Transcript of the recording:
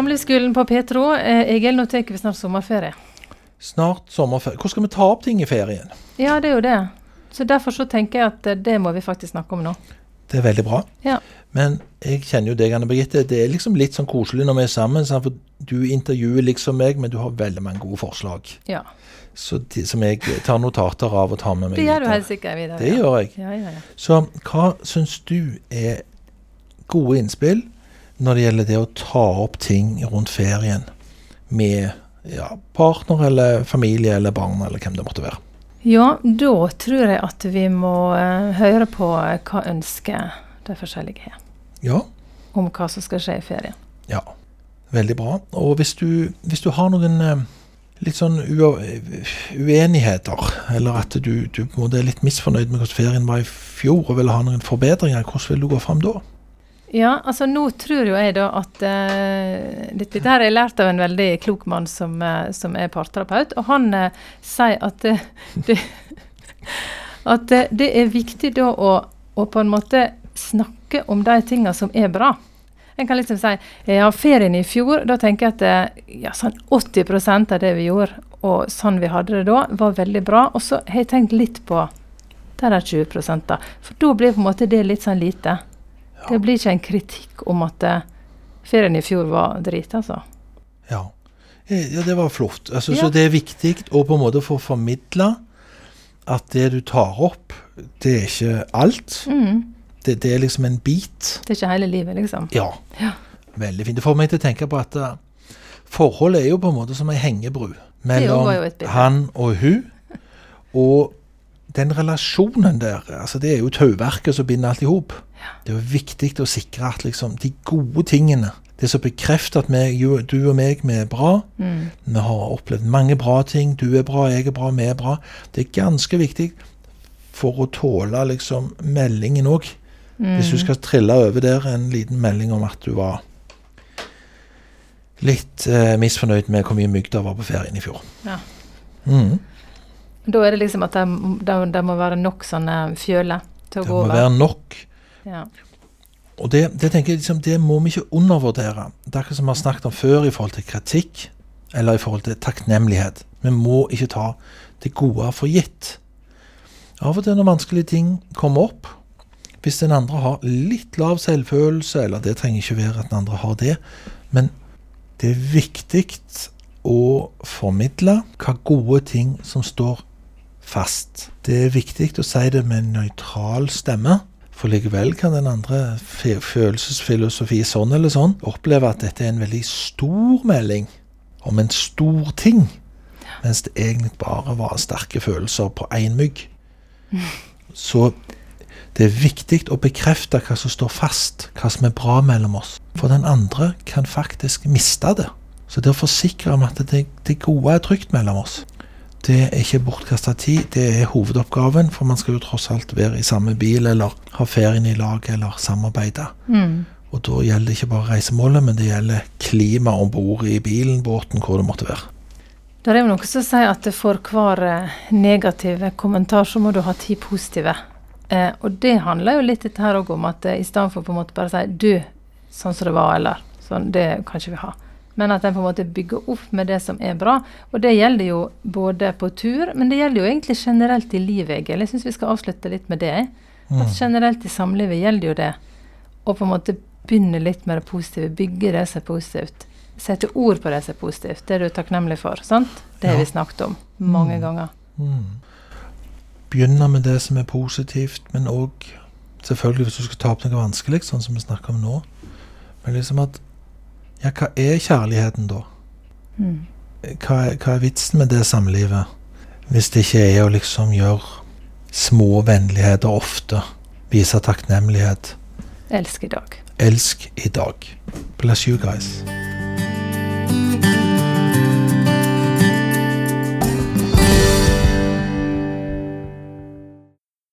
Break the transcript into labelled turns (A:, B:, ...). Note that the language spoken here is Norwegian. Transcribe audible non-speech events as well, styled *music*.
A: Samlivsskolen på Petro. Eh, Egil, nå tar vi snart sommerferie.
B: Snart sommerferie. Hvor skal vi ta opp ting i ferien?
A: Ja, det er jo det. Så derfor så tenker jeg at eh, det må vi faktisk snakke om nå.
B: Det er veldig bra.
A: Ja.
B: Men jeg kjenner jo deg, Anne Birgitte. Det er liksom litt sånn koselig når vi er sammen. For du intervjuer liksom meg, men du har veldig mange gode forslag.
A: Ja.
B: Så de, som jeg tar notater av og tar med meg
A: Det gjør du helt sikkert, Vidar.
B: Det
A: ja.
B: gjør jeg.
A: Ja, ja, ja.
B: Så hva syns du er gode innspill når det gjelder det å ta opp ting rundt ferien med ja, partner eller familie eller barn eller hvem det måtte være?
A: ja, da tror jeg at vi må eh, høre på eh, hva ønsker de forskjellige har
B: Ja,
A: om hva som skal skje i ferien.
B: ja. Veldig bra. Og hvis du, hvis du har noen eh, litt sånn uenigheter, eller at du, du er litt misfornøyd med hvordan ferien var i fjor, og vil ha noen forbedringer, hvordan vil du gå fram da?
A: Ja, altså nå tror jo jeg da at uh, Dette dette har jeg lært av en veldig klok mann som, uh, som er parterapeut, og han uh, sier at *laughs* det, at det er viktig da å, å på en måte snakke om de tinga som er bra. En kan liksom si ja, ferien i fjor, da tenker jeg at ja, sånn 80% av det vi gjorde, og sånn vi hadde det da, var veldig bra. Og så har jeg tenkt litt på de der 20 da. For da blir på en måte det litt sånn lite. Det blir ikke en kritikk om at eh, ferien i fjor var drit, altså.
B: Ja. Eh, ja, det var flott. Altså,
A: Ja.
B: Så det er viktig å på en måte få formidla at det du tar opp, det er ikke alt.
A: Mm.
B: Det, det er liksom en bit.
A: Det er ikke hele livet, liksom.
B: Ja.
A: Ja.
B: Veldig fint. Det får meg til å tenke på at eh, forholdet er jo på en måte som ei hengebru mellom han og hun. Og den relasjonen der, altså det er jo tauverket som binder alt i hop. Det er jo viktig å sikre at liksom de gode tingene Det som bekrefter at meg, du og meg, vi er bra.
A: Mm.
B: Vi har opplevd mange bra ting. Du er bra, jeg er bra, vi er bra. Det er ganske viktig for å tåle liksom meldingen òg. Hvis du
A: Mm.
B: skal trille over der en liten melding om at du var litt eh, misfornøyd med hvor mye mygg det var på ferien i fjor.
A: Ja.
B: Mhm.
A: Da er det liksom at det, må være nok sånne fjøler til å
B: Det må være nok.
A: Ja.
B: Og det, det tenker jeg liksom, det må vi ikke undervurdere. Det er akkurat som vi har snakket om før i forhold til kritikk, eller i forhold til takknemlighet. Vi må ikke ta det gode for gitt. Av og til når vanskelige ting kommer opp, hvis den andre har litt lav selvfølelse, eller det trenger ikke være at den andre har det, men det er viktig å formidle hva gode ting som står fast. Det er viktig å si det med en nøytral stemme. For likevel kan den andre følelsesfilosofi sånn eller sånn oppleve at dette er en veldig stor melding om en stor ting, mens det egentlig bare var sterke følelser på én mygg. *laughs* Så det er viktig å bekrefte hva som står fast, hva som er bra mellom oss. For den andre kan faktisk miste det. Så det å forsikre om at det, det gode er trygt mellom oss, det er ikke bortkasta tid. Det er hovedoppgaven, for man skal jo tross alt være i samme bil, eller ha ferien i lag, eller samarbeide.
A: Mm.
B: Og da gjelder det ikke bare reisemålet, men det gjelder klima om bord i bilen, båten, hvor det måtte være.
A: Det er jo noe som sier at for hver eh, negative kommentar, så må du ha ti positive. Eh, og det handler jo litt dette her òg om at eh, i stedet for på en måte bare å si 'du, sånn som det var', eller sånn, det kan ikke vi ha. Men at en på en måte bygger opp med det som er bra. Og det gjelder jo både på tur, men det gjelder jo egentlig generelt i livet, Egil. Jeg syns vi skal avslutte litt med det.
B: Mm.
A: At generelt i samlivet gjelder jo det å på en måte begynne litt med det positive. Bygge det som er positivt. Sette ord på det som er positivt. Det er du takknemlig for. sant? Det har
B: Ja.
A: vi snakket om mange
B: Mm.
A: ganger.
B: Mm. Begynne med det som er positivt, men òg selvfølgelig hvis du skal ta opp noe vanskelig, sånn som vi snakker om nå. Men liksom at Ja, hva er kjærligheten, da?
A: Mm.
B: Hva er, hva er vitsen med det samlivet? Hvis det ikke er å liksom gjøre små vennligheter ofte. Vise takknemlighet.
A: Elsk i dag.
B: Elsk i dag. Bless you guys.